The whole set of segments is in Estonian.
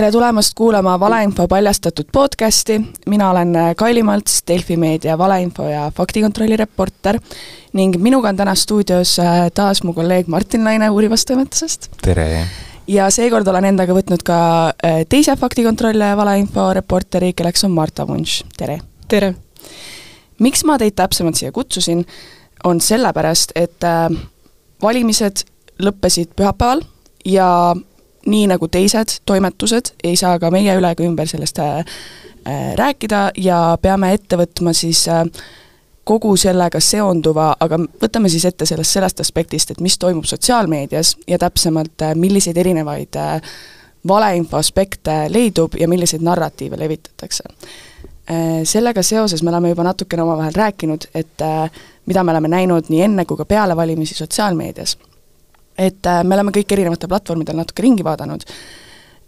tere tulemast kuulama valeinfo paljastatud podcasti, mina olen Kaili Malts, Delfi meedia valeinfo ja faktikontrolli reporter ning minuga on täna stuudios äh, taas mu kolleeg Martin Laine Uurivast toimetusest. tere! ja seekord olen endaga võtnud ka äh, teise faktikontrolli ja valeinfo reporteri, kelleks on Marta Vunš, tere! tere! miks ma teid täpsemalt siia kutsusin, on sellepärast, et äh, valimised lõppesid pühapäeval ja nii nagu teised toimetused, ei saa ka meie üle ega ümber sellest äh, äh, rääkida ja peame ette võtma siis äh, kogu sellega seonduva, aga võtame siis ette sellest, sellest aspektist, et mis toimub sotsiaalmeedias ja täpsemalt, milliseid erinevaid valeinfo aspekte leidub ja milliseid narratiive levitatakse. Sellega seoses me oleme juba natukene omavahel rääkinud, et mida me oleme näinud nii enne kui ka peale valimisi sotsiaalmeedias et äh, me oleme kõik erinevatel platvormidel natuke ringi vaadanud,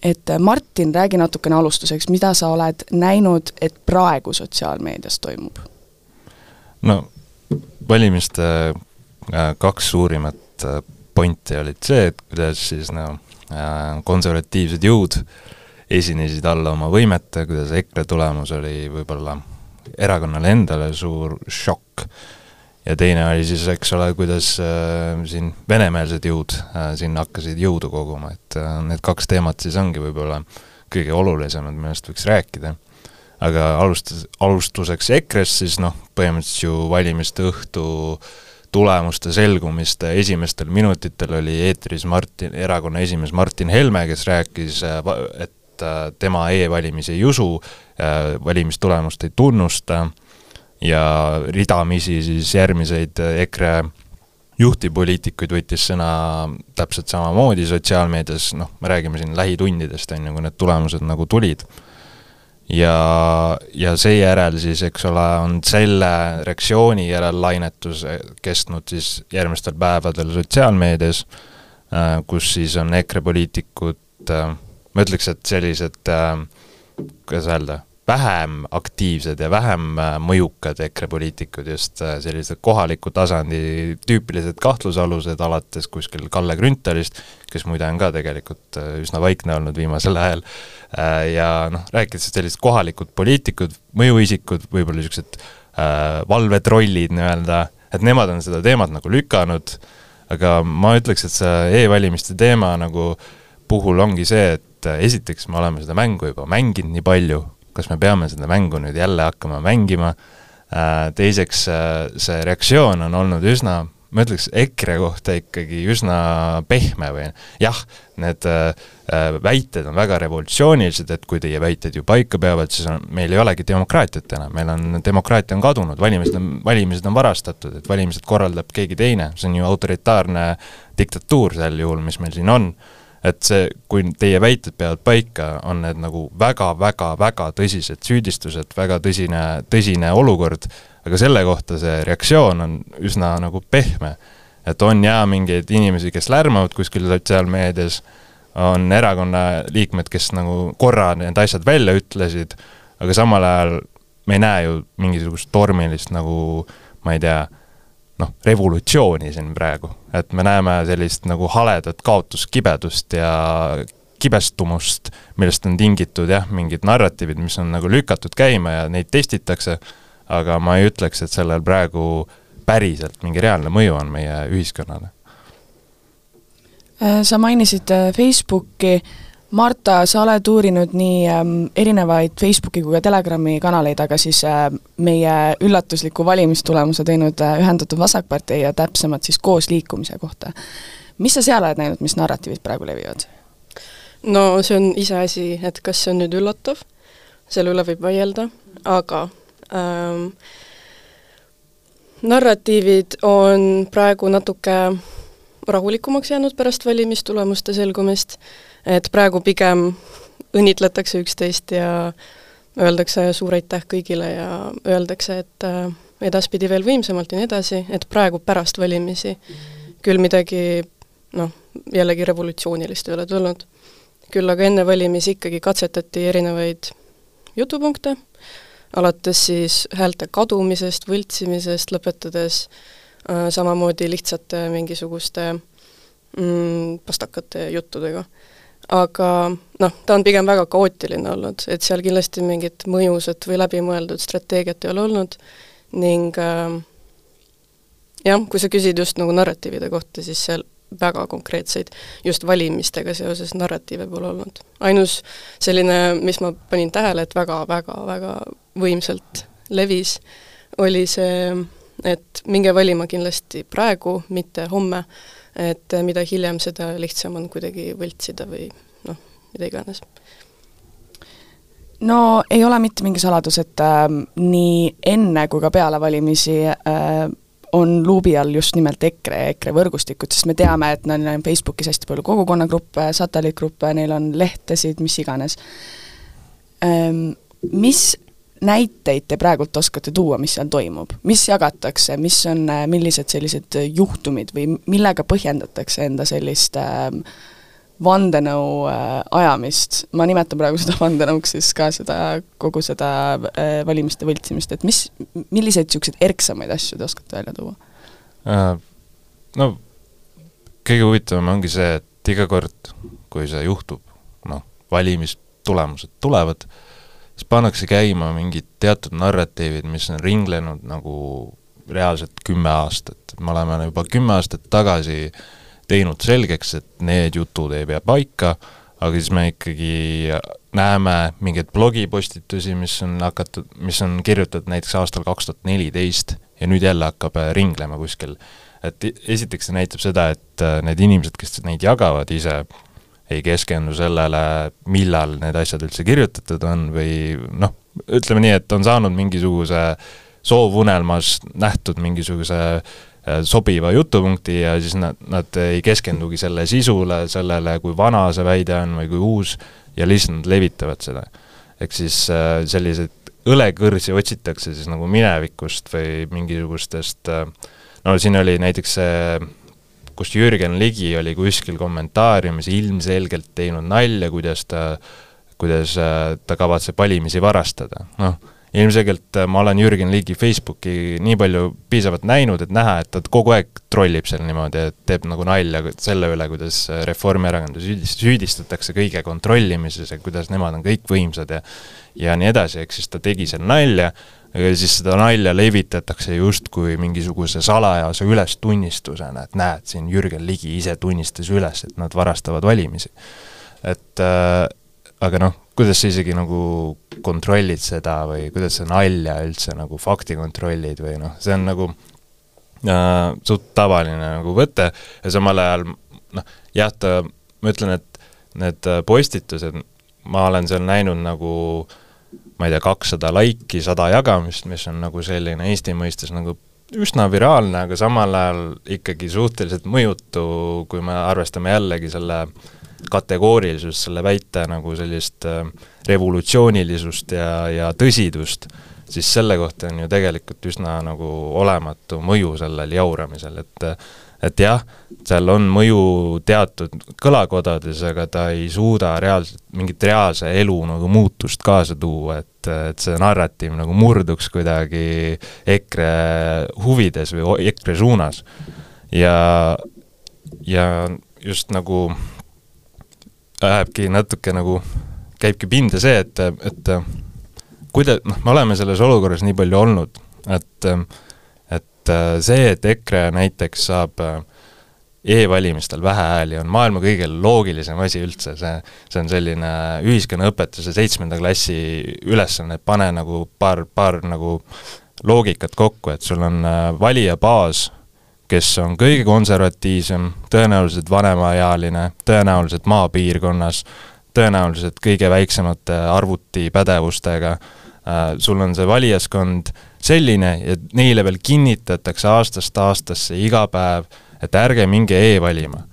et äh, Martin, räägi natukene alustuseks, mida sa oled näinud, et praegu sotsiaalmeedias toimub? no valimiste äh, kaks suurimat pointi olid see, et kuidas siis no konservatiivsed jõud esinesid alla oma võimete, kuidas EKRE tulemus oli võib-olla erakonnale endale suur šokk ja teine oli siis, eks ole, kuidas äh, siin venemeelsed jõud äh, siin hakkasid jõudu koguma, et äh, need kaks teemat siis ongi võib-olla kõige olulisemad, millest võiks rääkida. aga alustas, alustuseks EKRE-st siis noh, põhimõtteliselt ju valimiste õhtu tulemuste selgumiste esimestel minutitel oli eetris Martin, erakonna esimees Martin Helme, kes rääkis, et äh, tema e-valimisi ei usu, äh, valimistulemust ei tunnusta ja ridamisi siis järgmiseid EKRE juhtivpoliitikuid võttis sõna täpselt samamoodi sotsiaalmeedias, noh, me räägime siin lähitundidest, on ju, kui need tulemused nagu tulid. ja, ja seejärel siis, eks ole, on selle reaktsiooni järel lainetus kestnud siis järgmistel päevadel sotsiaalmeedias, äh, kus siis on EKRE poliitikud, äh, ma ütleks, et sellised, äh, kuidas öelda vähem aktiivsed ja vähem äh, mõjukad EKRE poliitikud, just äh, sellised kohaliku tasandi tüüpilised kahtlusalused, alates kuskil Kalle Grünthalist, kes muide on ka tegelikult äh, üsna vaikne olnud viimasel ajal, ja noh, rääkides sellised kohalikud poliitikud, mõjuisikud, võib-olla niisugused valvetrollid nii-öelda, et nemad on seda teemat nagu lükanud, aga ma ütleks, et see e-valimiste teema nagu puhul ongi see, et esiteks me oleme seda mängu juba mänginud nii palju, kas me peame seda mängu nüüd jälle hakkama mängima, äh, teiseks, äh, see reaktsioon on olnud üsna, ma ütleks EKRE kohta ikkagi üsna pehme või jah, need äh, väited on väga revolutsioonilised, et kui teie väited ju paika peavad, siis on, meil ei olegi demokraatiat enam, meil on, demokraatia on kadunud, valimised on, valimised on varastatud, et valimised korraldab keegi teine, see on ju autoritaarne diktatuur sel juhul, mis meil siin on et see, kui teie väited peavad paika, on need nagu väga-väga-väga tõsised süüdistused, väga tõsine, tõsine olukord, aga selle kohta see reaktsioon on üsna nagu pehme. et on jaa mingeid inimesi, kes lärmavad kuskil sotsiaalmeedias, on erakonna liikmed, kes nagu korra need asjad välja ütlesid, aga samal ajal me ei näe ju mingisugust tormilist nagu ma ei tea, noh, revolutsiooni siin praegu, et me näeme sellist nagu haledat kaotuskibedust ja kibestumust, millest on tingitud jah, mingid narratiivid, mis on nagu lükatud käima ja neid testitakse, aga ma ei ütleks, et sellel praegu päriselt mingi reaalne mõju on meie ühiskonnale. sa mainisid äh, Facebooki Marta, sa oled uurinud nii ähm, erinevaid Facebooki kui ka Telegrami kanaleid, aga siis äh, meie üllatusliku valimistulemuse teinud äh, Ühendatud Vasakpartei ja täpsemalt siis Koos liikumise kohta. mis sa seal oled näinud, mis narratiivid praegu levivad? no see on iseasi, et kas see on nüüd üllatav, selle üle võib vaielda, aga ähm, narratiivid on praegu natuke rahulikumaks jäänud pärast valimistulemuste selgumist äh,, et praegu pigem õnnitletakse üksteist ja öeldakse suur aitäh kõigile ja öeldakse, et äh, edaspidi veel võimsamalt ja nii edasi, et praegu pärast valimisi küll midagi noh, jällegi revolutsioonilist ei ole tulnud. küll aga enne valimisi ikkagi katsetati erinevaid jutupunkte, alates siis häälte kadumisest, võltsimisest, lõpetades äh, samamoodi lihtsate mingisuguste mm, pastakate juttudega. Aga noh, ta on pigem väga kaootiline olnud, et seal kindlasti mingit mõjusat või läbimõeldud strateegiat ei ole olnud ning äh, jah, kui sa küsid just nagu narratiivide kohta, siis seal väga konkreetseid just valimistega seoses narratiive pole olnud. ainus selline, mis ma panin tähele, et väga-väga-väga võimsalt levis, oli see, et minge valima kindlasti praegu, mitte homme, et mida hiljem, seda lihtsam on kuidagi võltsida või noh, mida iganes no ei ole mitte mingi saladus, et äh, nii enne kui ka peale valimisi äh, on luubi all just nimelt EKRE ja EKRE võrgustikud, sest me teame, et neil on Facebookis hästi palju kogukonnagruppe, satelliitgruppe, neil on lehtesid, mis iganes. Ehm, mis näiteid te praegult oskate tuua, mis seal toimub, mis jagatakse, mis on, millised sellised juhtumid või millega põhjendatakse enda sellist äh, vandenõu äh, ajamist, ma nimetan praegu seda vandenõuks siis ka seda, kogu seda äh, valimiste võltsimist, et mis, milliseid niisuguseid erksamaid asju te oskate välja tuua? Äh,? No kõige huvitavam ongi see, et iga kord, kui see juhtub, noh, valimistulemused tulevad, siis pannakse käima mingid teatud narratiivid, mis on ringlenud nagu reaalselt kümme aastat, me oleme juba kümme aastat tagasi teinud selgeks, et need jutud ei pea paika, aga siis me ikkagi näeme mingeid blogipostitusi, mis on hakatud, mis on kirjutatud näiteks aastal kaks tuhat neliteist ja nüüd jälle hakkab äh, ringlema kuskil. et esiteks see näitab seda, et äh, need inimesed, kes neid jagavad ise, ei keskendu sellele, millal need asjad üldse kirjutatud on või noh, ütleme nii, et on saanud mingisuguse soovunelmas nähtud mingisuguse äh, sobiva jutupunkti ja siis nad, nad ei keskendugi selle sisule, sellele, kui vana see väide on või kui uus, ja lihtsalt levitavad seda. ehk siis äh, selliseid õlekõrsi otsitakse siis nagu minevikust või mingisugustest, äh, no siin oli näiteks see, kus Jürgen Ligi oli kuskil kommentaariumis ilmselgelt teinud nalja, kuidas ta, kuidas ta kavatseb valimisi varastada, noh ilmselgelt äh, ma olen Jürgen Ligi Facebooki nii palju piisavalt näinud, et näha, et ta kogu aeg trollib seal niimoodi, et teeb nagu nalja selle üle, kuidas äh, Reformierakonda süüdist-, süüdistatakse kõige kontrollimises ja kuidas nemad on kõik võimsad ja ja nii edasi, ehk siis ta tegi seal nalja, aga siis seda nalja levitatakse justkui mingisuguse salajase ülestunnistusena, et näed, siin Jürgen Ligi ise tunnistas üles, et nad varastavad valimisi. et äh, aga noh, kuidas sa isegi nagu kontrollid seda või kuidas sa nalja üldse nagu fakti kontrollid või noh, see on nagu äh, suht tavaline nagu võte ja samal ajal noh, jah, ta, ma ütlen, et need postitused, ma olen seal näinud nagu ma ei tea, kakssada laiki, sada jagamist, mis on nagu selline Eesti mõistes nagu üsna viraalne, aga samal ajal ikkagi suhteliselt mõjutu, kui me arvestame jällegi selle äh, kategoorilisust, selle väite nagu sellist äh, revolutsioonilisust ja, ja tõsidust, siis selle kohta on ju tegelikult üsna nagu olematu mõju sellel jauramisel, et et jah, seal on mõju teatud kõlakodades, aga ta ei suuda reaalselt, mingit reaalse elu nagu muutust kaasa tuua, et, et see narratiiv nagu murduks kuidagi EKRE huvides või EKRE suunas. ja, ja just nagu lähebki natuke nagu, käibki pinda see, et, et kuida-, noh, me oleme selles olukorras nii palju olnud, et et see, et EKRE näiteks saab e-valimistel vähe hääli, on maailma kõige loogilisem asi üldse, see, see on selline ühiskonnaõpetuse seitsmenda klassi ülesanne, pane nagu paar, paar nagu loogikat kokku, et sul on valijabaas, kes on kõige konservatiivsem, tõenäoliselt vanemaealine, tõenäoliselt maapiirkonnas, tõenäoliselt kõige väiksemate arvutipädevustega, äh, sul on see valijaskond selline ja neile veel kinnitatakse aastast aastasse iga päev, et ärge minge e-valima.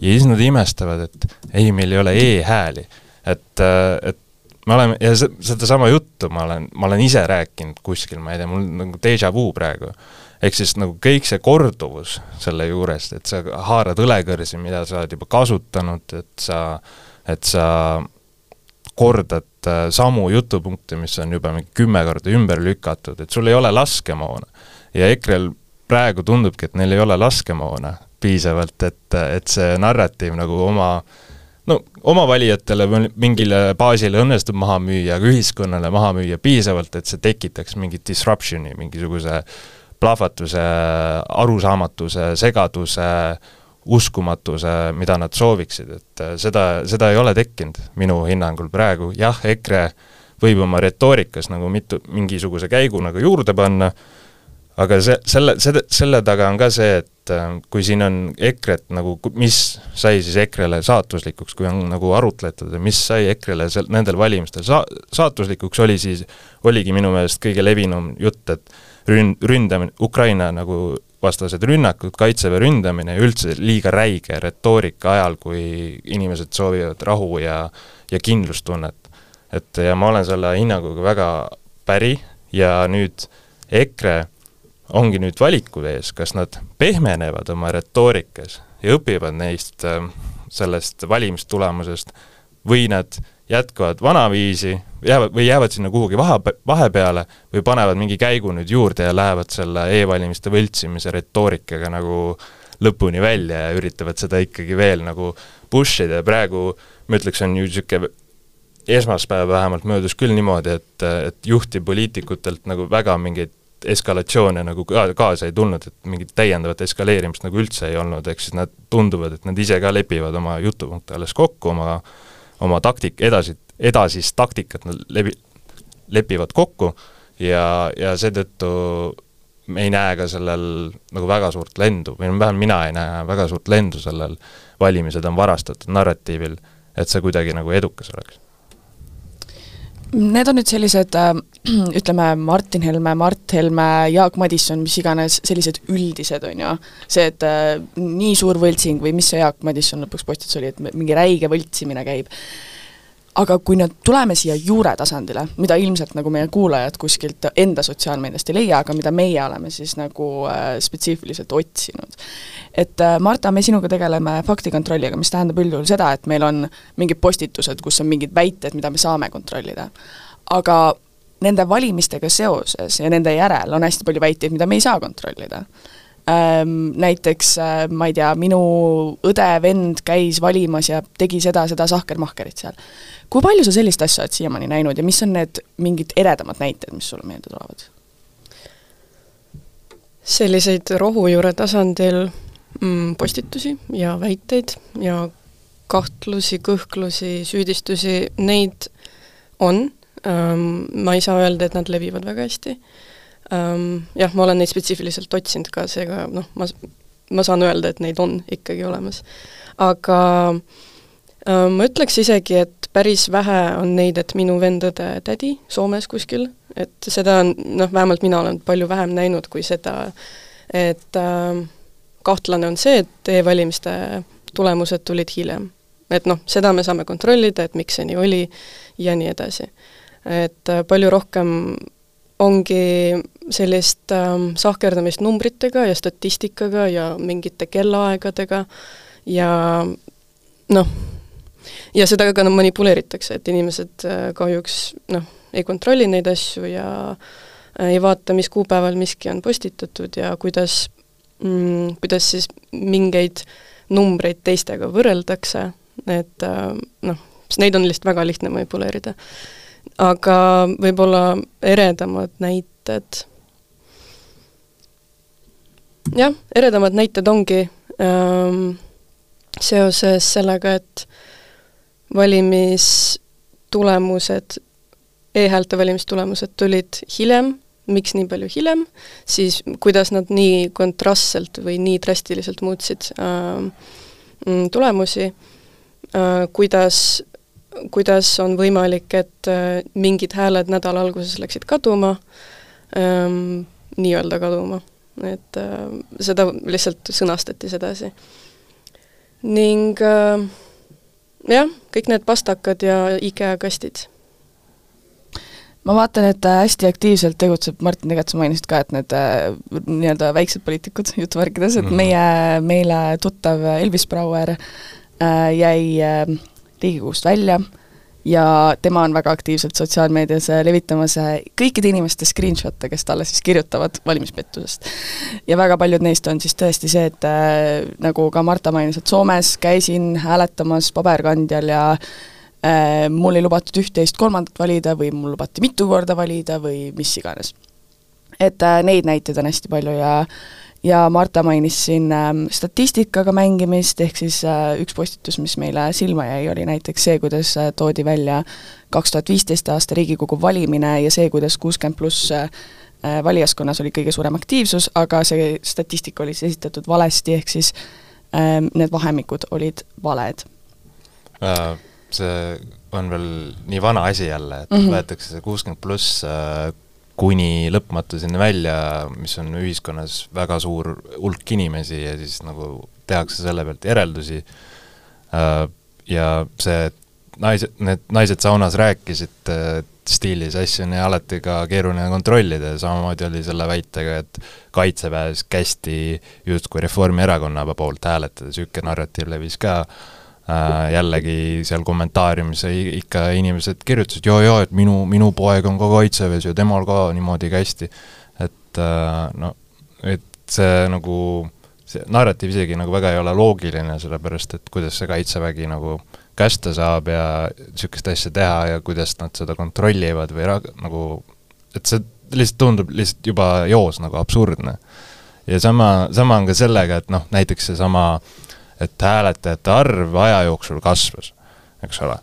ja siis nad imestavad, et ei, meil ei ole e-hääli. et, äh, et me oleme, ja sedasama juttu ma olen, ma olen ise rääkinud kuskil, ma ei tea, mul nagu déjà vu praegu ehk siis nagu kõik see korduvus selle juures, et sa haarad õlekõrsi, mida sa oled juba kasutanud, et sa, et sa kordad äh, samu jutupunkte, mis on juba mingi kümme korda ümber lükatud, et sul ei ole laskemoona. ja EKRE-l praegu tundubki, et neil ei ole laskemoona, piisavalt, et, et see narratiiv nagu oma no oma valijatele mingile baasile õnnestub maha müüa, aga ühiskonnale maha müüa piisavalt, et see tekitaks mingit disruption'i, mingisuguse plahvatuse, arusaamatuse, segaduse, uskumatuse, mida nad sooviksid, et seda, seda ei ole tekkinud minu hinnangul praegu, jah, EKRE võib oma retoorikas nagu mitu, mingisuguse käigu nagu juurde panna, aga see, selle, selle, selle taga on ka see, et äh, kui siin on EKRE-t nagu, mis sai siis EKRE-le saatuslikuks, kui on nagu arutletud, mis sai EKRE-le sel-, nendel valimistel sa-, saatuslikuks, oli siis, oligi minu meelest kõige levinum jutt, et rün-, ründamine, Ukraina nagu vastased rünnakud, kaitseväe ründamine ja üldse liiga räige retoorika ajal, kui inimesed soovivad rahu ja ja kindlustunnet. et ja ma olen selle hinnanguga väga päri ja nüüd EKRE ongi nüüd valiku ees, kas nad pehmenevad oma retoorikas ja õpivad neist äh, sellest valimistulemusest või nad jätkavad vanaviisi, jäävad, või jäävad sinna kuhugi vahe, vahepeale või panevad mingi käigu nüüd juurde ja lähevad selle e-valimiste võltsimise retoorikaga nagu lõpuni välja ja üritavad seda ikkagi veel nagu push ida. Ja praegu ma ütleks, on ju niisugune esmaspäev vähemalt möödus küll niimoodi, et, et juhtivpoliitikutelt nagu väga mingeid eskalatsioone nagu ka kaasa ei tulnud, et mingit täiendavat eskaleerimist nagu üldse ei olnud, ehk siis nad tunduvad, et nad ise ka lepivad oma jutupunkte alles kokku, oma oma taktik, edasi, edasist taktikat nad levi-, lepivad kokku ja, ja seetõttu me ei näe ka sellel nagu väga suurt lendu või vähemalt mina ei näe väga suurt lendu sellel valimised on varastatud narratiivil, et see kuidagi nagu edukas oleks Need on nüüd sellised äh, ütleme, Martin Helme, Mart Helme, Jaak Madisson, mis iganes, sellised üldised, on ju, see, et äh, nii suur võltsing või mis see Jaak Madisson lõpuks postitus oli, et mingi räige võltsimine käib aga kui nüüd tuleme siia juure tasandile, mida ilmselt nagu meie kuulajad kuskilt enda sotsiaalmeediast ei leia, aga mida meie oleme siis nagu äh, spetsiifiliselt otsinud. et äh, Marta, me sinuga tegeleme faktikontrolliga, mis tähendab üldjuhul seda, et meil on mingid postitused, kus on mingid väited, mida me saame kontrollida. aga nende valimistega seoses ja nende järel on hästi palju väiteid, mida me ei saa kontrollida näiteks äh, ma ei tea, minu õde-vend käis valimas ja tegi seda, seda sahkermahkerit seal kui palju sa sellist asja oled siiamaani näinud ja mis on need mingid eredamad näited, mis sulle meelde tulevad? selliseid rohujuure tasandil mm, postitusi ja väiteid ja kahtlusi, kõhklusi, süüdistusi, neid on ähm,, ma ei saa öelda, et nad levivad väga hästi. Jah, ma olen neid spetsiifiliselt otsinud ka, seega noh, ma, ma saan öelda, et neid on ikkagi olemas. aga äh, ma ütleks isegi, et päris vähe on neid, et minu vend-õde tädi Soomes kuskil, et seda on, noh, vähemalt mina olen palju vähem näinud kui seda, et äh, kahtlane on see, et e-valimiste tulemused tulid hiljem. et noh, seda me saame kontrollida, et miks see nii oli ja nii edasi. et äh, palju rohkem ongi sellist äh, sahkerdamist numbritega ja statistikaga ja mingite kellaaegadega ja noh, ja seda ka manipuleeritakse, et inimesed äh, kahjuks noh, ei kontrolli neid asju ja äh, ei vaata, mis kuupäeval miski on postitatud ja kuidas mm,, kuidas siis mingeid numbreid teistega võrreldakse, et äh, noh, neid on lihtsalt väga lihtne manipuleerida. Aga võib-olla eredamad näited, jah, eredamad näited ongi ähm, seoses sellega, et valimistulemused e, e-häälte valimistulemused tulid hiljem, miks nii palju hiljem, siis kuidas nad nii kontrastselt või nii drastiliselt muutsid äh, tulemusi äh,, kuidas, kuidas on võimalik, et äh, mingid hääled nädala alguses läksid kaduma äh,, nii-öelda kaduma, et äh, seda lihtsalt sõnastati sedasi. ning äh, jah, kõik need pastakad ja IKEA kastid. ma vaatan, et äh, hästi aktiivselt tegutseb, Martin, tegelikult sa mainisid ka, et need äh, nii-öelda väiksed poliitikud, jutumärkides, et mm -hmm. meie, meile tuttav Elvis Brouer äh, jäi äh, Riigikogust välja ja tema on väga aktiivselt sotsiaalmeedias äh, levitamas äh, kõikide inimeste screenshot'e, kes talle siis kirjutavad valimispettusest. ja väga paljud neist on siis tõesti see, et äh, nagu ka Marta mainis, et Soomes käisin hääletamas paberkandjal ja äh, mul ei lubatud üht-teist kolmandat valida või mul lubati mitu korda valida või mis iganes. et äh, neid näiteid on hästi palju ja äh, ja Marta mainis siin ähm, statistikaga mängimist, ehk siis äh, üks postitus, mis meile silma jäi, oli näiteks see, kuidas äh, toodi välja kaks tuhat viisteist aasta Riigikogu valimine ja see, kuidas kuuskümmend pluss äh, valijaskonnas oli kõige suurem aktiivsus, aga see statistika oli siis esitatud valesti, ehk siis ähm, need vahemikud olid valed. See on veel nii vana asi jälle, et mm -hmm. võetakse see kuuskümmend pluss kuni lõpmatuseni välja, mis on ühiskonnas väga suur hulk inimesi ja siis nagu tehakse selle pealt järeldusi. Äh, ja see naised, need naised saunas rääkisid, et stiilis asju on alati ka keeruline kontrollida ja samamoodi oli selle väitega, et Kaitseväes kästi justkui Reformierakonna poolt hääletada, niisugune narratiiv levis ka äh, jällegi seal kommentaariumis ikka inimesed kirjutasid, jaa-jaa, et minu, minu poeg on ka kaitseväes ja temal ka niimoodi kästi. et äh, no, et see nagu, see narratiiv isegi nagu väga ei ole loogiline, sellepärast et kuidas see kaitsevägi nagu kästa saab ja niisugust asja teha ja kuidas nad seda kontrollivad või ra-, nagu et see lihtsalt tundub lihtsalt juba joos nagu absurdne. ja sama, sama on ka sellega, et noh, näiteks seesama äh, et hääletajate arv aja jooksul kasvas, eks ole.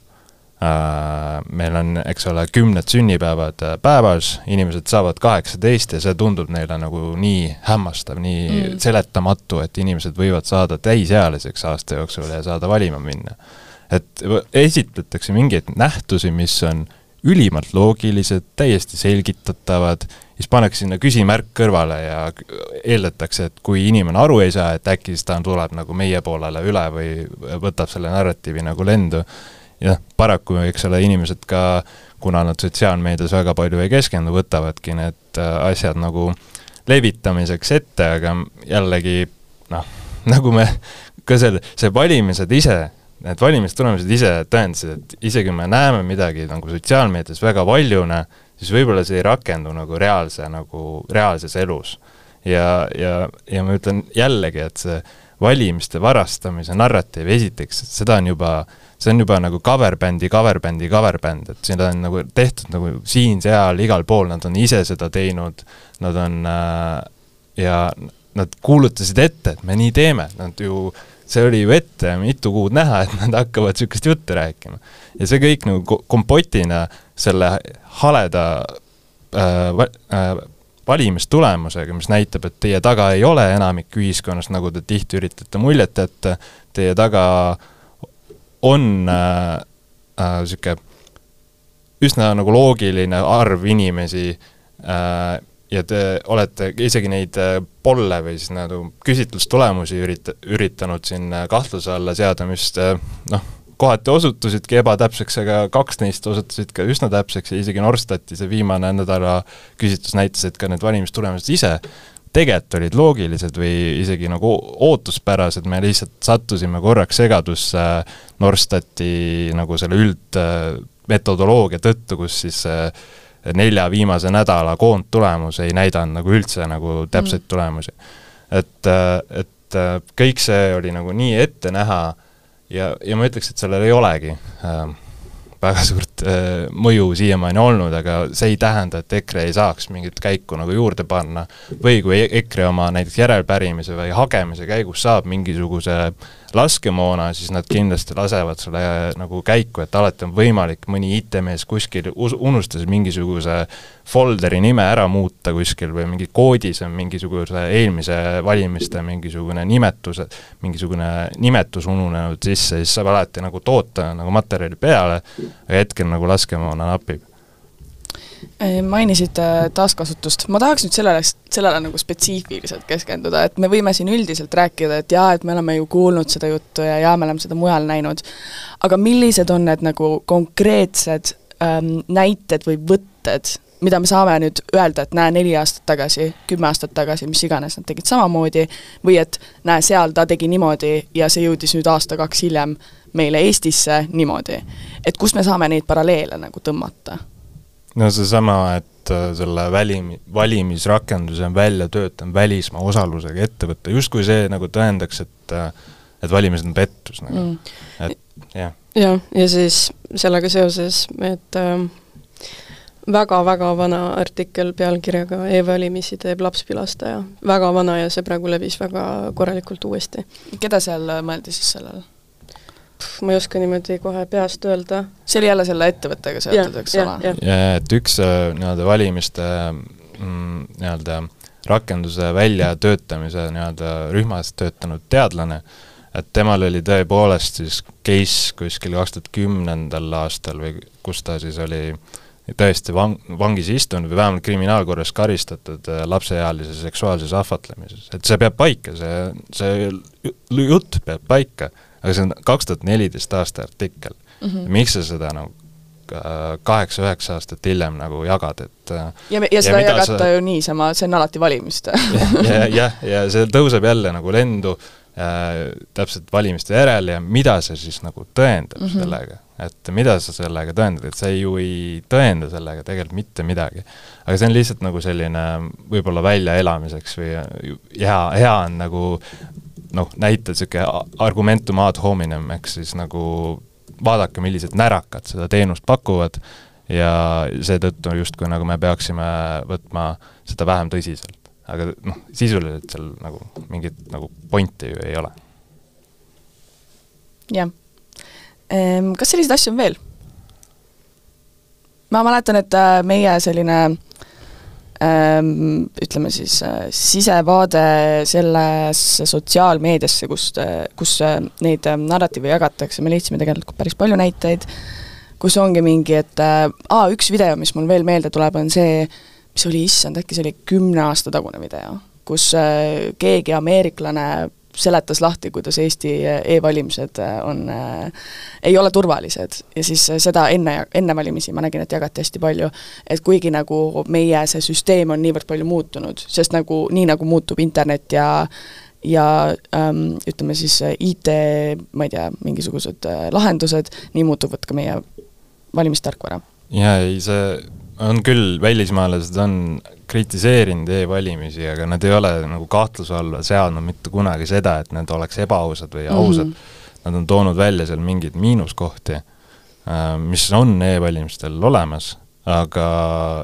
Äh, meil on, eks ole, kümned sünnipäevad äh, päevas, inimesed saavad kaheksateist ja see tundub neile nagu nii hämmastav, nii mm. seletamatu, et inimesed võivad saada täisealiseks aasta jooksul ja saada valima minna. et esitletakse mingeid nähtusi, mis on ülimalt loogilised, täiesti selgitatavad siis pannakse sinna küsimärk kõrvale ja eeldatakse, et kui inimene aru ei saa, et äkki siis ta tuleb nagu meie poolele üle või võtab selle narratiivi nagu lendu. ja noh, paraku, eks ole, inimesed ka, kuna nad sotsiaalmeedias väga palju ei keskendu, võtavadki need äh, asjad nagu levitamiseks ette, aga jällegi noh, nagu me ka selle, see valimised ise, need valimistulemused ise tõendasid, et isegi me näeme midagi nagu sotsiaalmeedias väga valjuna, siis võib-olla see ei rakendu nagu reaalse, nagu reaalses elus. ja, ja, ja ma ütlen jällegi, et see valimiste varastamise narratiiv, esiteks, seda on juba, see on juba nagu cover bändi, cover bändi, cover bänd, et seda on nagu tehtud nagu siin-seal, igal pool, nad on ise seda teinud, nad on äh, ja nad kuulutasid ette, et me nii teeme, nad ju äh, see oli ju ette mitu kuud näha, et nad hakkavad niisugust juttu rääkima. ja see kõik nagu kompotina selle haleda äh, äh, valimistulemusega, mis näitab, et teie taga ei ole enamik ühiskonnast, nagu te tihti üritate muljet jätta, teie taga on niisugune äh, äh, üsna nagu loogiline arv inimesi äh, ja te olete isegi neid äh, polle või siis nagu küsitlustulemusi ürita-, üritanud siin äh, kahtluse alla seada, mis äh, noh, kohati osutusidki ebatäpseks, aga kaks neist osutusid ka üsna täpseks ja isegi Norstati see viimane nädala küsitlus näitas, et ka need valimistulemused ise tegelikult olid loogilised või isegi nagu ootuspärased, me lihtsalt sattusime korraks segadusse Norstati nagu selle üldmetodoloogia tõttu, kus siis äh, nelja viimase nädala koondtulemus ei näidanud nagu üldse nagu täpseid mm. tulemusi. et, et kõik see oli nagu nii ette näha ja, ja ma ütleks, et sellel ei olegi äh, väga suurt äh, mõju siiamaani olnud, aga see ei tähenda, et EKRE ei saaks mingit käiku nagu juurde panna või kui EKRE oma näiteks järelpärimise või hagemise käigus saab mingisuguse laskemoona, siis nad kindlasti lasevad selle äh, nagu käiku, et alati on võimalik mõni IT-mees kuskil unustas mingisuguse folderi nime ära muuta kuskil või mingi koodis on mingisuguse eelmise valimiste mingisugune nimetus, mingisugune nimetus ununenud sisse, siis saab alati nagu toota nagu materjali peale, aga hetkel nagu laskemoona napib mainisid äh, taaskasutust, ma tahaks nüüd sellele, sellele nagu spetsiifiliselt keskenduda, et me võime siin üldiselt rääkida, et jaa, et me oleme ju kuulnud seda juttu ja jaa, me oleme seda mujal näinud, aga millised on need nagu konkreetsed ähm, näited või võtted, mida me saame nüüd öelda, et näe, neli aastat tagasi, kümme aastat tagasi, mis iganes, nad tegid samamoodi, või et näe, seal ta tegi niimoodi ja see jõudis nüüd aasta-kaks hiljem meile Eestisse niimoodi. et kust me saame neid paralleele nagu tõmmata? No seesama, et äh, selle välim-, valimisrakenduse on välja töötanud välismaa osalusega ettevõte, justkui see nagu tõendaks, et äh, et valimised on pettus nagu mm., et jah. jah, ja siis sellega seoses, et äh, väga-väga vana artikkel pealkirjaga E-valimisi teeb lapspilastaja. väga vana ja see praegu levis väga korralikult uuesti. keda seal mõeldi siis sellele? Ma ei oska niimoodi kohe peast öelda. see oli jälle selle ettevõttega seotud, eks ole? et üks äh, nii-öelda valimiste mm, nii-öelda rakenduse väljatöötamise nii-öelda rühmas töötanud teadlane, et temal oli tõepoolest siis case kuskil kaks tuhat kümnendal aastal või kus ta siis oli tõesti vang, vangis istunud või vähemalt kriminaalkorras karistatud äh, lapseealise seksuaalses ahvatlemises, et see peab paika, see, see jutt peab paika aga see on kaks tuhat neliteist aasta artikkel mm. -hmm. miks sa seda nagu kaheksa-üheksa aastat hiljem nagu jagad, et ja, ja seda ei jagata sa... ju niisama, see on alati valimiste jah, ja, ja see tõuseb jälle nagu lendu äh, täpselt valimiste järel ja mida see siis nagu tõendab mm -hmm. sellega, et mida sa sellega tõendad, et sa ju ei tõenda sellega tegelikult mitte midagi. aga see on lihtsalt nagu selline võib-olla väljaelamiseks või hea, hea on nagu noh, näita niisugune argumentum ad hominem, ehk siis nagu vaadake, millised närakad seda teenust pakuvad ja seetõttu justkui nagu me peaksime võtma seda vähem tõsiselt. aga noh, sisuliselt seal nagu mingit nagu pointi ju ei ole. jah. Kas selliseid asju on veel? ma mäletan, et äh, meie selline Ehm, ütleme siis äh, sisevaade sellesse sotsiaalmeediasse, kust, äh, kus äh, neid narratiive jagatakse, me leidsime tegelikult päris palju näiteid, kus ongi mingi, et aa, üks video, mis mul veel meelde tuleb, on see, mis oli, issand, äkki see oli kümne aasta tagune video, kus keegi ameeriklane seletas lahti, kuidas Eesti e-valimised on äh,, ei ole turvalised ja siis seda enne, enne valimisi ma nägin, et jagati hästi palju, et kuigi nagu meie see süsteem on niivõrd palju muutunud, sest nagu, nii nagu muutub internet ja ja ähm, ütleme siis IT, ma ei tea, mingisugused äh, lahendused, nii muutuvad ka meie valimistarkvara. jaa, ei see on küll, välismaalased on kritiseerinud e-valimisi, aga nad ei ole nagu kahtluse alla seadnud mitte kunagi seda, et need oleks ebaausad või ausad mm. -hmm. Nad on toonud välja seal mingeid miinuskohti, äh, mis on e-valimistel olemas, aga,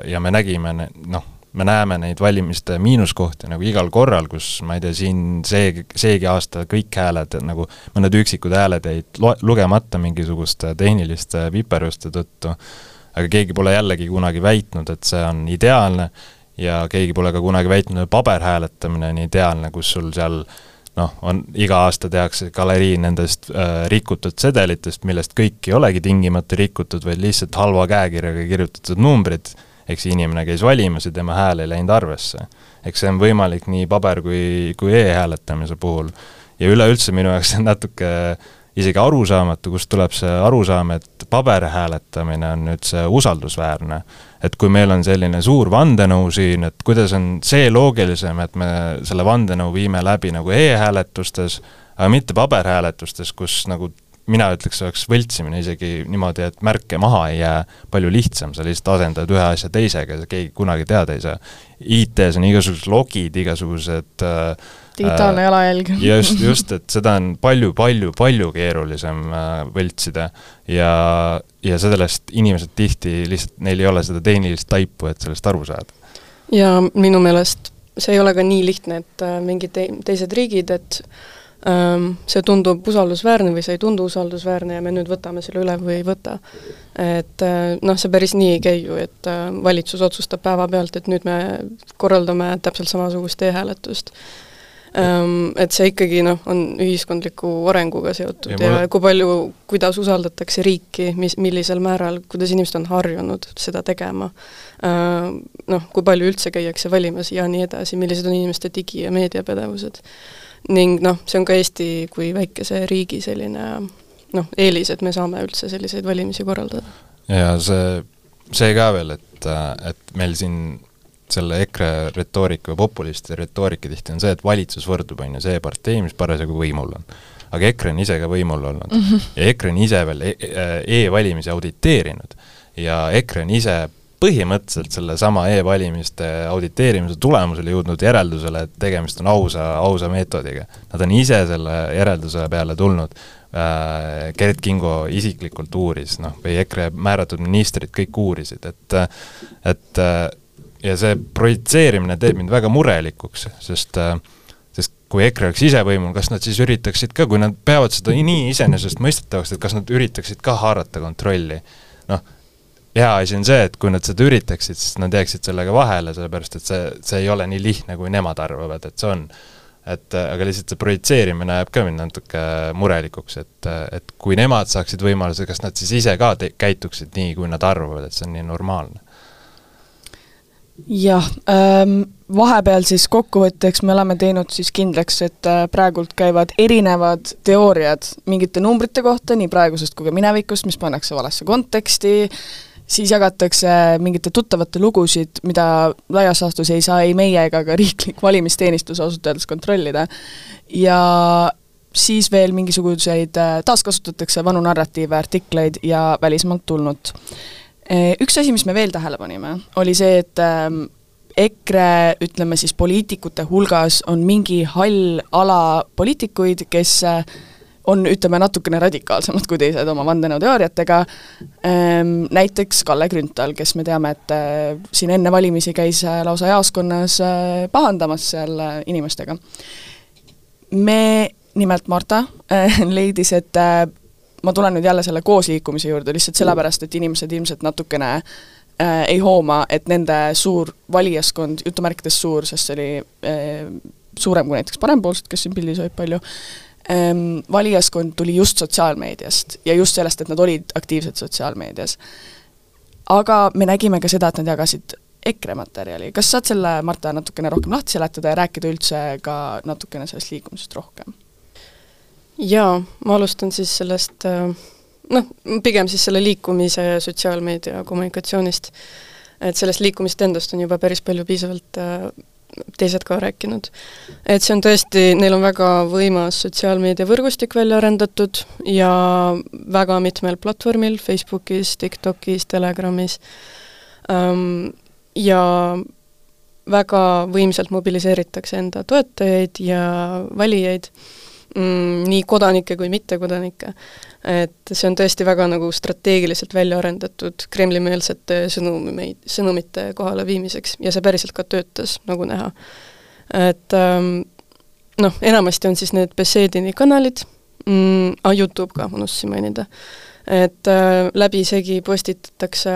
ja me nägime, noh, me näeme neid valimiste miinuskohti nagu igal korral, kus ma ei tea, siin see, seegi aasta kõik hääled, nagu mõned üksikud hääled jäid lo-, lugemata mingisuguste tehniliste viperuste tõttu, aga keegi pole jällegi kunagi väitnud, et see on ideaalne ja keegi pole ka kunagi väitnud, et paberhääletamine on ideaalne, kus sul seal noh, on, iga aasta tehakse galerii nendest äh, rikutud sedelitest, millest kõik ei olegi tingimata rikutud, vaid lihtsalt halva käekirjaga kirjutatud numbrid, ehk see inimene käis valimas ja tema hääl ei läinud arvesse. eks see on võimalik nii paber- kui, kui e-hääletamise puhul. ja üleüldse minu jaoks on natuke isegi arusaamatu, kust tuleb see arusaam, et paberhääletamine on nüüd see usaldusväärne et kui meil on selline suur vandenõu siin, et kuidas on see loogilisem, et me selle vandenõu viime läbi nagu e-hääletustes, aga mitte paberhääletustes, kus nagu mina ütleks, oleks võltsimine isegi niimoodi, et märke maha ei jää, palju lihtsam, sa lihtsalt asendad ühe asja teisega ja keegi kunagi teada ei saa. IT-s on igasugused logid, igasugused äh, digitaalne jalajälg. just, just, et seda on palju-palju-palju keerulisem äh, võltsida ja, ja sellest inimesed tihti lihtsalt, neil ei ole seda tehnilist taipu, et sellest aru saada. ja minu meelest see ei ole ka nii lihtne, et äh, mingid te-, teised riigid, et ähm, see tundub usaldusväärne või see ei tundu usaldusväärne ja me nüüd võtame selle üle või ei võta. et äh, noh, see päris nii ei käi ju, et äh, valitsus otsustab päevapealt, et nüüd me korraldame täpselt samasugust e-hääletust et see ikkagi noh, on ühiskondliku arenguga seotud ja, ja kui palju, kuidas usaldatakse riiki, mis, millisel määral, kuidas inimesed on harjunud seda tegema, ehm, noh, kui palju üldse käiakse valimas ja nii edasi, millised on inimeste digi- ja meediapädevused. ning noh, see on ka Eesti kui väikese riigi selline noh, eelis, et me saame üldse selliseid valimisi korraldada. ja see see ka veel, et, et meil siin selle EKRE retoorika või populistide retoorika tihti on see, et valitsus võrdub, on ju, see partei, mis parasjagu võimul on. aga EKRE on ise ka võimul olnud mm -hmm. ja EKRE on ise veel e-, e e-valimisi auditeerinud ja EKRE on ise põhimõtteliselt sellesama e-valimiste auditeerimise tulemusel jõudnud järeldusele, et tegemist on ausa, ausa meetodiga. Nad on ise selle järelduse peale tulnud äh,, Gerd Kingo isiklikult uuris, noh, või EKRE määratud ministrid kõik uurisid, et et ja see projitseerimine teeb mind väga murelikuks, sest sest kui EKRE oleks ise võimul, kas nad siis üritaksid ka, kui nad peavad seda nii iseenesestmõistetavaks, et kas nad üritaksid ka haarata kontrolli, noh, hea asi on see, et kui nad seda üritaksid, siis nad jääksid sellega vahele, sellepärast et see, see ei ole nii lihtne, kui nemad arvavad, et see on. et aga lihtsalt see projitseerimine jääb ka mind natuke murelikuks, et, et kui nemad saaksid võimaluse, kas nad siis ise ka käituksid nii, kui nad arvavad, et see on nii normaalne jah ähm,, vahepeal siis kokkuvõtteks me oleme teinud siis kindlaks, et äh, praegult käivad erinevad teooriad mingite numbrite kohta, nii praegusest kui ka minevikust, mis pannakse valesse konteksti, siis jagatakse mingite tuttavate lugusid, mida laias laastus ei saa ei meie ega ka riiklik valimisteenistus ausalt öeldes kontrollida. ja siis veel mingisuguseid, äh, taaskasutatakse vanu narratiive, artikleid ja välismaalt tulnud Eh, üks asi, mis me veel tähele panime, oli see, et ähm, EKRE, ütleme siis poliitikute hulgas on mingi hall ala poliitikuid, kes äh, on, ütleme, natukene radikaalsemad kui teised oma vandenõuteooriatega, ehm, näiteks Kalle Grünthal, kes me teame, et äh, siin enne valimisi käis äh, lausa jaoskonnas pahandamas seal inimestega. me, nimelt Marta, leidis, et ma tulen nüüd jälle selle koosliikumise juurde lihtsalt sellepärast, et inimesed ilmselt natukene äh, ei hooma, et nende suur valijaskond, jutumärkides suur, sest see oli äh, suurem kui näiteks parempoolsed, kes siin pildis olid palju ähm,, valijaskond tuli just sotsiaalmeediast ja just sellest, et nad olid aktiivsed sotsiaalmeedias. aga me nägime ka seda, et nad jagasid EKRE materjali, kas saad selle, Marta, natukene rohkem lahti seletada ja rääkida üldse ka natukene sellest liikumisest rohkem? Jaa, ma alustan siis sellest äh, noh, pigem siis selle liikumise ja sotsiaalmeedia kommunikatsioonist. et sellest liikumisest endast on juba päris palju piisavalt äh, teised ka rääkinud. et see on tõesti, neil on väga võimas sotsiaalmeediavõrgustik välja arendatud ja väga mitmel platvormil, Facebookis, TikTokis, Telegramis ähm,, ja väga võimsalt mobiliseeritakse enda toetajaid ja valijaid mm, nii kodanikke kui mittekodanikke. et see on tõesti väga nagu strateegiliselt välja arendatud Kremli-meelsete sõnumeid, sõnumite kohaleviimiseks ja see päriselt ka töötas, nagu näha. et ähm, noh, enamasti on siis need Bessedini kanalid mm,, ah, Youtube ka, unustasin mainida, et äh, läbisegi postitatakse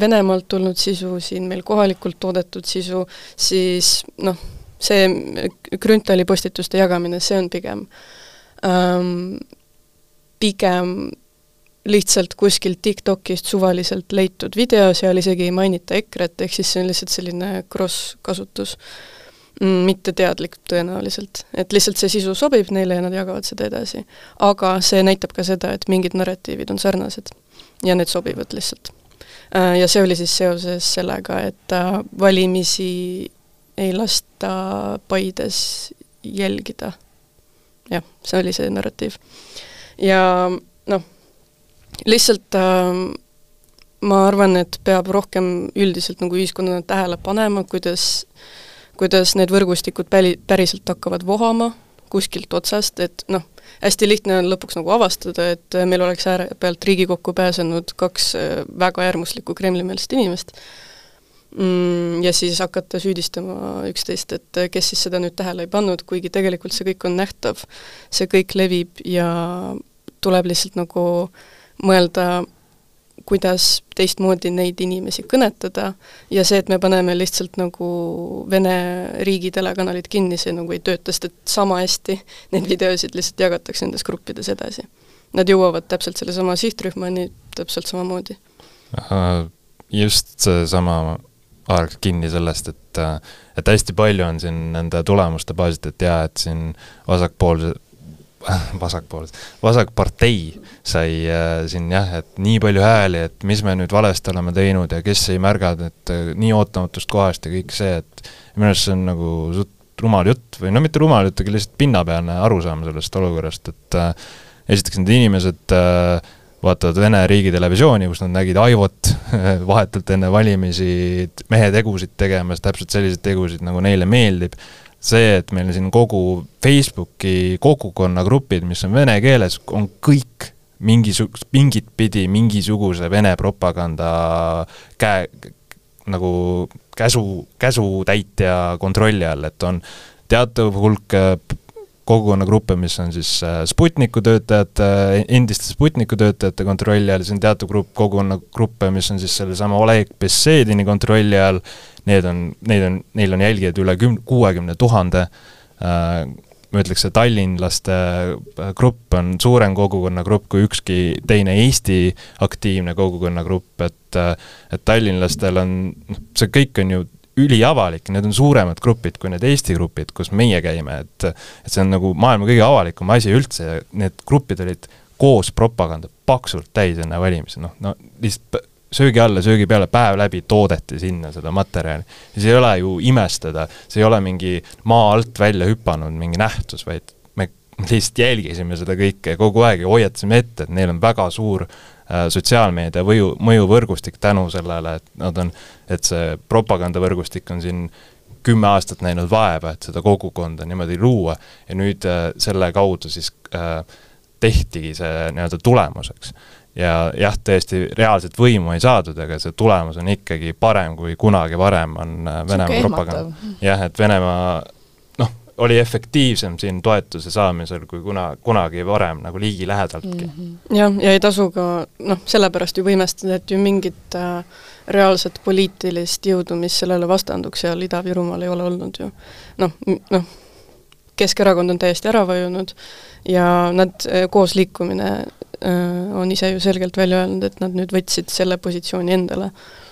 Venemaalt tulnud sisu, siin meil kohalikult toodetud sisu, siis noh, see Grünthali postituste jagamine, see on pigem ähm, pigem lihtsalt kuskilt TikTokist suvaliselt leitud video, seal isegi ei mainita EKRE-t, ehk siis see on lihtsalt selline cross-kasutus mm,, mitte teadlik tõenäoliselt. et lihtsalt see sisu sobib neile ja nad jagavad seda edasi. aga see näitab ka seda, et mingid narratiivid on sarnased ja need sobivad lihtsalt. Äh, ja see oli siis seoses sellega, et äh, valimisi ei lasta Paides jälgida. jah, see oli see narratiiv. ja noh, lihtsalt äh, ma arvan, et peab rohkem üldiselt nagu ühiskonnana tähele panema, kuidas kuidas need võrgustikud päli-, päriselt hakkavad vohama kuskilt otsast, et noh, hästi lihtne on lõpuks nagu avastada, et meil oleks äärepealt Riigikokku pääsenud kaks äh, väga äärmuslikku Kremli-meelset inimest, ja siis hakata süüdistama üksteist, et kes siis seda nüüd tähele ei pannud, kuigi tegelikult see kõik on nähtav. see kõik levib ja tuleb lihtsalt nagu mõelda, kuidas teistmoodi neid inimesi kõnetada ja see, et me paneme lihtsalt nagu Vene riigi telekanalid kinni, see nagu ei tööta, sest et sama hästi neid videosid lihtsalt jagatakse nendes gruppides edasi. Nad jõuavad täpselt sellesama sihtrühmani täpselt samamoodi. just seesama haaraks kinni sellest, et et hästi palju on siin nende tulemuste baasilt, et jaa, et siin vasakpoolse, vasakpoolsed, vasakpartei sai äh, siin jah, et nii palju hääli, et mis me nüüd valesti oleme teinud ja kes ei märganud, et äh, nii ootamatust kohast ja kõik see, et minu arust see on nagu suht rumal jutt või no mitte rumal jutt, aga lihtsalt pinnapealne arusaam sellest olukorrast, et äh, esiteks need inimesed äh, vaatavad Vene riigitelevisiooni, kus nad nägid Aivot vahetult enne valimisi mehe tegusid tegemas, täpselt selliseid tegusid, nagu neile meeldib, see, et meil siin kogu Facebooki kogukonnagrupid, mis on vene keeles, on kõik mingisugust, mingit pidi mingisuguse Vene propaganda käe, nagu käsu, käsutäitja kontrolli all, et on teatav hulk kogukonnagruppe, mis on siis äh, Sputniku töötajate, endiste Sputniku töötajate kontrolli all, siis on teatud grupp kogukonnagruppe, mis on siis sellesama Oleg Bessedini kontrolli all, need on, neid on, neil on jälgijaid üle küm-, kuuekümne tuhande, äh, ma ütleks, see tallinlaste äh, grupp on suurem kogukonnagrupp kui ükski teine Eesti aktiivne kogukonnagrupp, et et tallinlastel on, noh, see kõik on ju üliavalik, need on suuremad grupid kui need Eesti grupid, kus meie käime, et et see on nagu maailma kõige avalikum asi üldse ja need grupid olid koos propaganda paksult täis enne valimisi, noh, no lihtsalt söögi alla, söögi peale, päev läbi toodeti sinna seda materjali. ja see ei ole ju imestada, see ei ole mingi maa alt välja hüpanud mingi nähtus, vaid me lihtsalt jälgisime seda kõike kogu aeg ja hoiatasime ette, et neil on väga suur sotsiaalmeedia mõju, mõjuvõrgustik tänu sellele, et nad on, et see propagandavõrgustik on siin kümme aastat näinud vaeva, et seda kogukonda niimoodi luua ja nüüd äh, selle kaudu siis äh, tehtigi see nii-öelda tulemuseks. ja jah, tõesti, reaalset võimu ei saadud, aga see tulemus on ikkagi parem kui kunagi varem on äh, Venemaa propaganda. jah, et Venemaa oli efektiivsem siin toetuse saamisel kui kuna, kunagi varem nagu ligilähedaltki mm. -hmm. jah, ja ei tasu ka noh, sellepärast ju võimestada, et ju mingit äh, reaalset poliitilist jõudu, mis sellele vastanduks seal Ida-Virumaal ei ole olnud ju. noh, noh, Keskerakond on täiesti ära vajunud ja nad, äh, koos liikumine äh, on ise ju selgelt välja öelnud, et nad nüüd võtsid selle positsiooni endale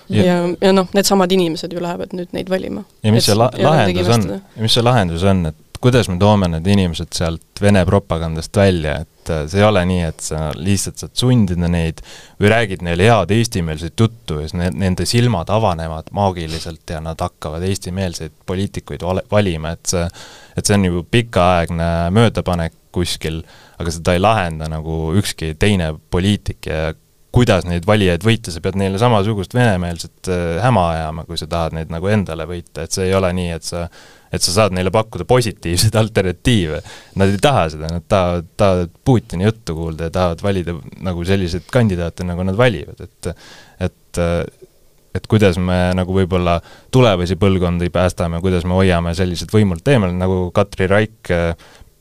ja, ja, ja noh, needsamad inimesed ju lähevad nüüd neid valima. ja mis see la-, lahendus on, mis see lahendus on, et kuidas me toome need inimesed sealt Vene propagandast välja, et äh, see ei ole nii, et sa lihtsalt saad sundida neid või räägid neile head eestimeelset juttu ja siis ne-, nende silmad avanevad maagiliselt ja nad hakkavad eestimeelseid poliitikuid vale-, valima, et see et see on ju pikaaegne möödapanek kuskil, aga seda ei lahenda nagu ükski teine poliitik ja kuidas neid valijaid võita, sa pead neile samasugust venemeelset äh, häma ajama, kui sa tahad neid nagu endale võita, et see ei ole nii, et sa et sa saad neile pakkuda positiivseid alternatiive. Nad ei taha seda, nad tahavad, tahavad Putini juttu kuulda ja tahavad valida nagu selliseid kandidaate, nagu nad valivad, et et et kuidas me nagu võib-olla tulevasi põlvkondi päästame, kuidas me hoiame sellised võimult eemal, nagu Katri Raik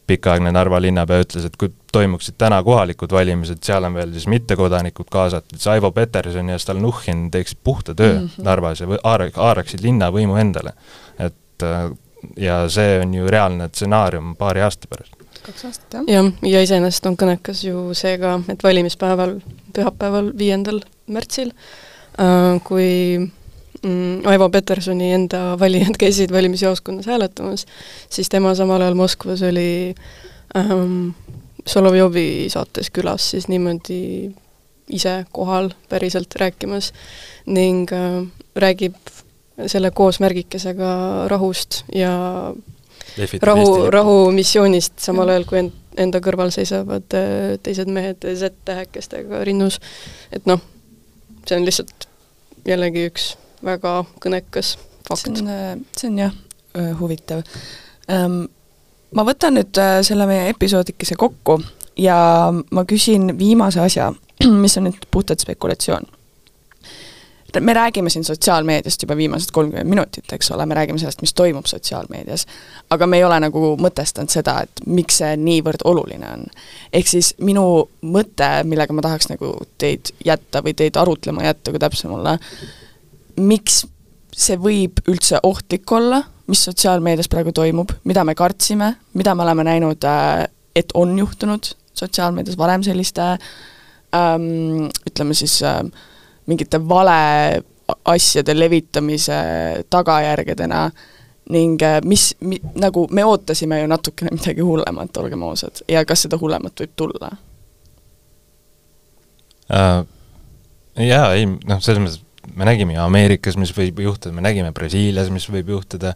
pikaaegne Narva linnapea ütles, et kui toimuksid täna kohalikud valimised, seal on veel siis mittekodanikud kaasatud, siis Aivo Peterson ja Stalnuhhin teeksid puhta töö mm -hmm. Narvas ja haara-, haaraksid linnavõimu endale. et äh, ja see on ju reaalne stsenaarium paari aasta pärast. kaks aastat, jah. jah, ja iseenesest on kõnekas ju see ka, et valimispäeval, pühapäeval, viiendal märtsil, äh, kui Aivo Petersoni enda valijad käisid valimisjaoskonnas hääletamas, siis tema samal ajal Moskvas oli ähm, Solovjovi saates külas siis niimoodi ise kohal päriselt rääkimas ning äh, räägib selle koosmärgikesega rahust ja Lehvitab rahu, rahumissioonist, samal ajal kui end, enda kõrval seisavad äh, teised mehed Z-tähekestega rinnus. et noh, see on lihtsalt jällegi üks väga kõnekas fakt. see on, äh, jah, äh, huvitav um,. Ma võtan nüüd äh, selle meie episoodikese kokku ja ma küsin viimase asja, mis on nüüd puhtalt spekulatsioon me räägime siin sotsiaalmeediast juba viimased kolmkümmend minutit, eks ole, me räägime sellest, mis toimub sotsiaalmeedias, aga me ei ole nagu mõtestanud seda, et miks see niivõrd oluline on. ehk siis minu mõte, millega ma tahaks nagu teid jätta või teid arutlema jätta, kui täpsemalt, miks see võib üldse ohtlik olla, mis sotsiaalmeedias praegu toimub, mida me kartsime, mida me oleme näinud, äh, et on juhtunud sotsiaalmeedias varem selliste ähm, ütleme siis äh, mingite vale asjade levitamise tagajärgedena ning äh, mis mi,, nagu me ootasime ju natukene midagi hullemat, olgem ausad, ja kas seda hullemat võib tulla uh,? Jaa, ei noh, selles mõttes me nägime ju Ameerikas, mis võib juhtuda, me nägime Brasiilias, mis võib juhtuda,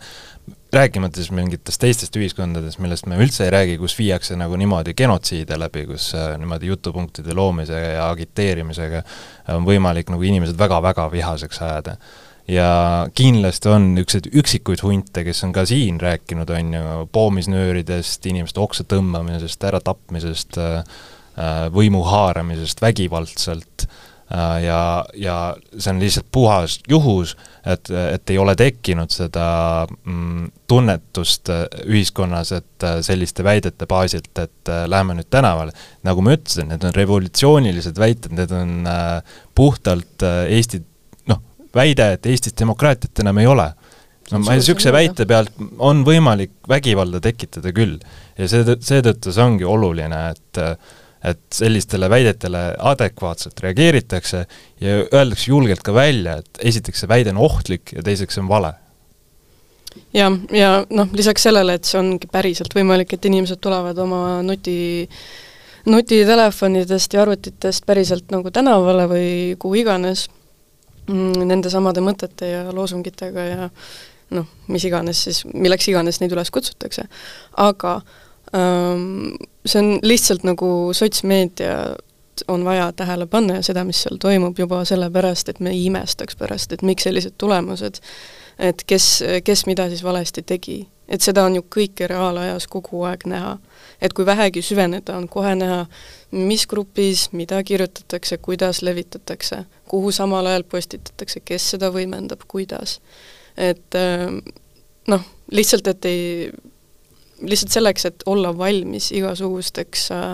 rääkimata siis mingitest teistest ühiskondadest, millest me üldse ei räägi, kus viiakse nagu niimoodi genotsiide läbi, kus äh, niimoodi jutupunktide loomisega ja agiteerimisega on võimalik nagu inimesed väga-väga vihaseks ajada. ja kindlasti on niisuguseid üksikuid hunte, kes on ka siin rääkinud, on ju, poomisnööridest, inimeste oksa tõmbamisest, äratapmisest, äh, äh, võimu haaramisest vägivaldselt Äh, ja, ja see on lihtsalt puhas juhus, et, et ei ole tekkinud seda mm, tunnetust äh, ühiskonnas, et äh, selliste väidete baasilt, et lähme nüüd tänavale. nagu ma ütlesin, need on revolutsioonilised väited, need on puhtalt Eesti noh, väide, et Eestis demokraatiat enam ei ole no ma niisuguse väite pealt on võimalik vägivalda tekitada küll. ja see, seetõttu see ongi oluline, et et sellistele väidetele adekvaatselt reageeritakse ja öeldakse julgelt ka välja, et esiteks see väide on ohtlik ja teiseks see on vale. jah, ja noh, lisaks sellele, et see ongi päriselt võimalik, et inimesed tulevad oma nuti, nutitelefonidest ja arvutitest päriselt nagu tänavale või kuhu iganes, mm, nende samade mõtete ja loosungitega ja noh, mis iganes siis, milleks iganes neid üles kutsutakse, aga äh, see on lihtsalt nagu sotsmeedia on vaja tähele panna ja seda, mis seal toimub juba sellepärast, et me ei imestaks pärast, et miks sellised tulemused, et kes, kes mida siis valesti tegi. et seda on ju kõike reaalajas kogu aeg näha. et kui vähegi süveneda, on kohe näha, mis grupis, mida kirjutatakse, kuidas levitatakse, kuhu samal ajal postitatakse, kes seda võimendab, kuidas. et noh, lihtsalt, et ei lihtsalt selleks, et olla valmis igasugusteks äh,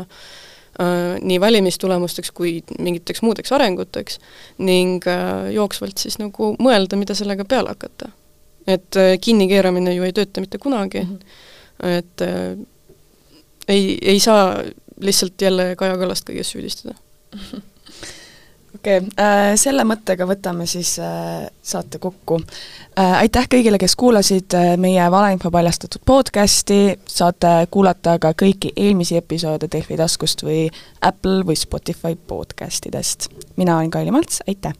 äh, nii valimistulemusteks kui mingiteks muudeks arenguteks ning äh, jooksvalt siis nagu mõelda, mida sellega peale hakata. et äh, kinnikeeramine ju ei tööta mitte kunagi mm, -hmm. et äh, ei, ei saa lihtsalt jälle Kaja Kallast kõiges süüdistada okei okay,, äh, selle mõttega võtame siis äh, saate kokku. Äh, aitäh kõigile, kes kuulasid meie valeinfo paljastatud podcasti, saate kuulata ka kõiki eelmisi episoode Delfi taskust või Apple või Spotify podcastidest. mina olen Kaili Malts, aitäh!